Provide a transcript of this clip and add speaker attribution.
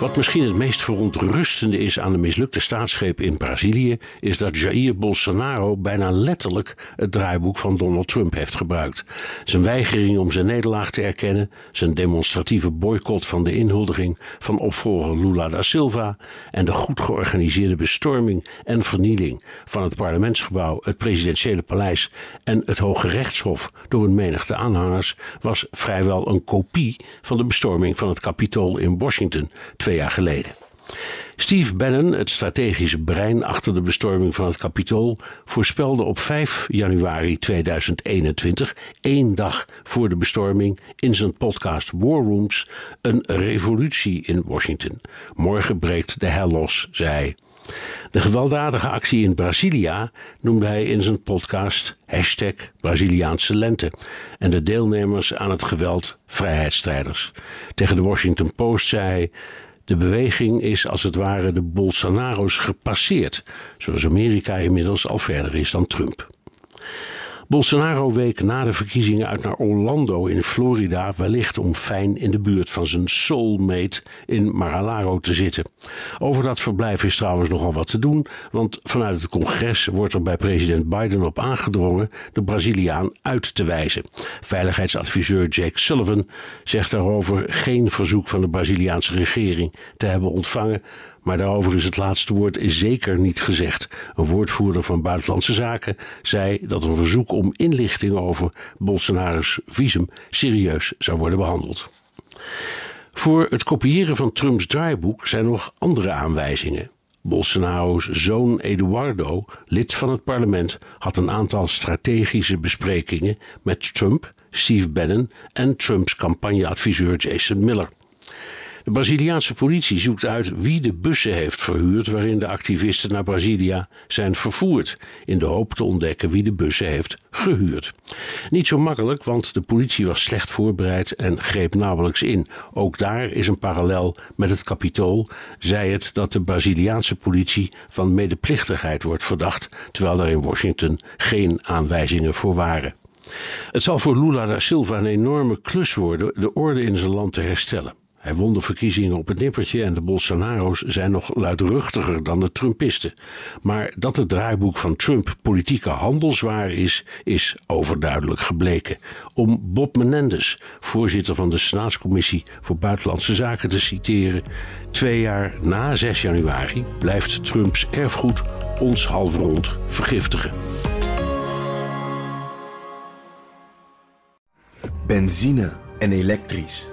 Speaker 1: Wat misschien het meest verontrustende is aan de mislukte staatsgreep in Brazilië, is dat Jair Bolsonaro bijna letterlijk het draaiboek van Donald Trump heeft gebruikt. Zijn weigering om zijn nederlaag te erkennen, zijn demonstratieve boycott van de inhuldiging van opvolger Lula da Silva en de goed georganiseerde bestorming en vernieling van het parlementsgebouw, het presidentiële paleis en het Hoge Rechtshof door een menigte aanhangers, was vrijwel een kopie van de bestorming van het Capitool in Washington twee jaar geleden. Steve Bannon, het strategische brein achter de bestorming van het Capitool, voorspelde op 5 januari 2021, één dag voor de bestorming, in zijn podcast War Rooms, een revolutie in Washington. Morgen breekt de hel los, zei hij. De gewelddadige actie in Brasilia noemde hij in zijn podcast hashtag Braziliaanse lente en de deelnemers aan het geweld vrijheidsstrijders. Tegen de Washington Post zei de beweging is als het ware de Bolsonaro's gepasseerd, zoals Amerika inmiddels al verder is dan Trump. Bolsonaro week na de verkiezingen uit naar Orlando in Florida, wellicht om fijn in de buurt van zijn soulmate in Mar-a-Lago te zitten. Over dat verblijf is trouwens nogal wat te doen, want vanuit het congres wordt er bij president Biden op aangedrongen de Braziliaan uit te wijzen. Veiligheidsadviseur Jake Sullivan zegt daarover geen verzoek van de Braziliaanse regering te hebben ontvangen, maar daarover is het laatste woord zeker niet gezegd. Een woordvoerder van Buitenlandse Zaken zei dat een verzoek om inlichting over Bolsonaro's visum serieus zou worden behandeld. Voor het kopiëren van Trumps draaiboek zijn nog andere aanwijzingen. Bolsonaro's zoon Eduardo, lid van het parlement, had een aantal strategische besprekingen met Trump, Steve Bannon en Trumps campagneadviseur Jason Miller. De Braziliaanse politie zoekt uit wie de bussen heeft verhuurd waarin de activisten naar Brazilia zijn vervoerd, in de hoop te ontdekken wie de bussen heeft gehuurd. Niet zo makkelijk, want de politie was slecht voorbereid en greep nauwelijks in. Ook daar is een parallel met het kapitool, zei het dat de Braziliaanse politie van medeplichtigheid wordt verdacht, terwijl er in Washington geen aanwijzingen voor waren. Het zal voor Lula da Silva een enorme klus worden de orde in zijn land te herstellen. Hij won de verkiezingen op het nippertje en de Bolsonaro's zijn nog luidruchtiger dan de Trumpisten. Maar dat het draaiboek van Trump politieke handelswaar is, is overduidelijk gebleken. Om Bob Menendez, voorzitter van de Senaatscommissie voor Buitenlandse Zaken, te citeren: Twee jaar na 6 januari blijft Trumps erfgoed ons halfrond vergiftigen.
Speaker 2: Benzine en elektrisch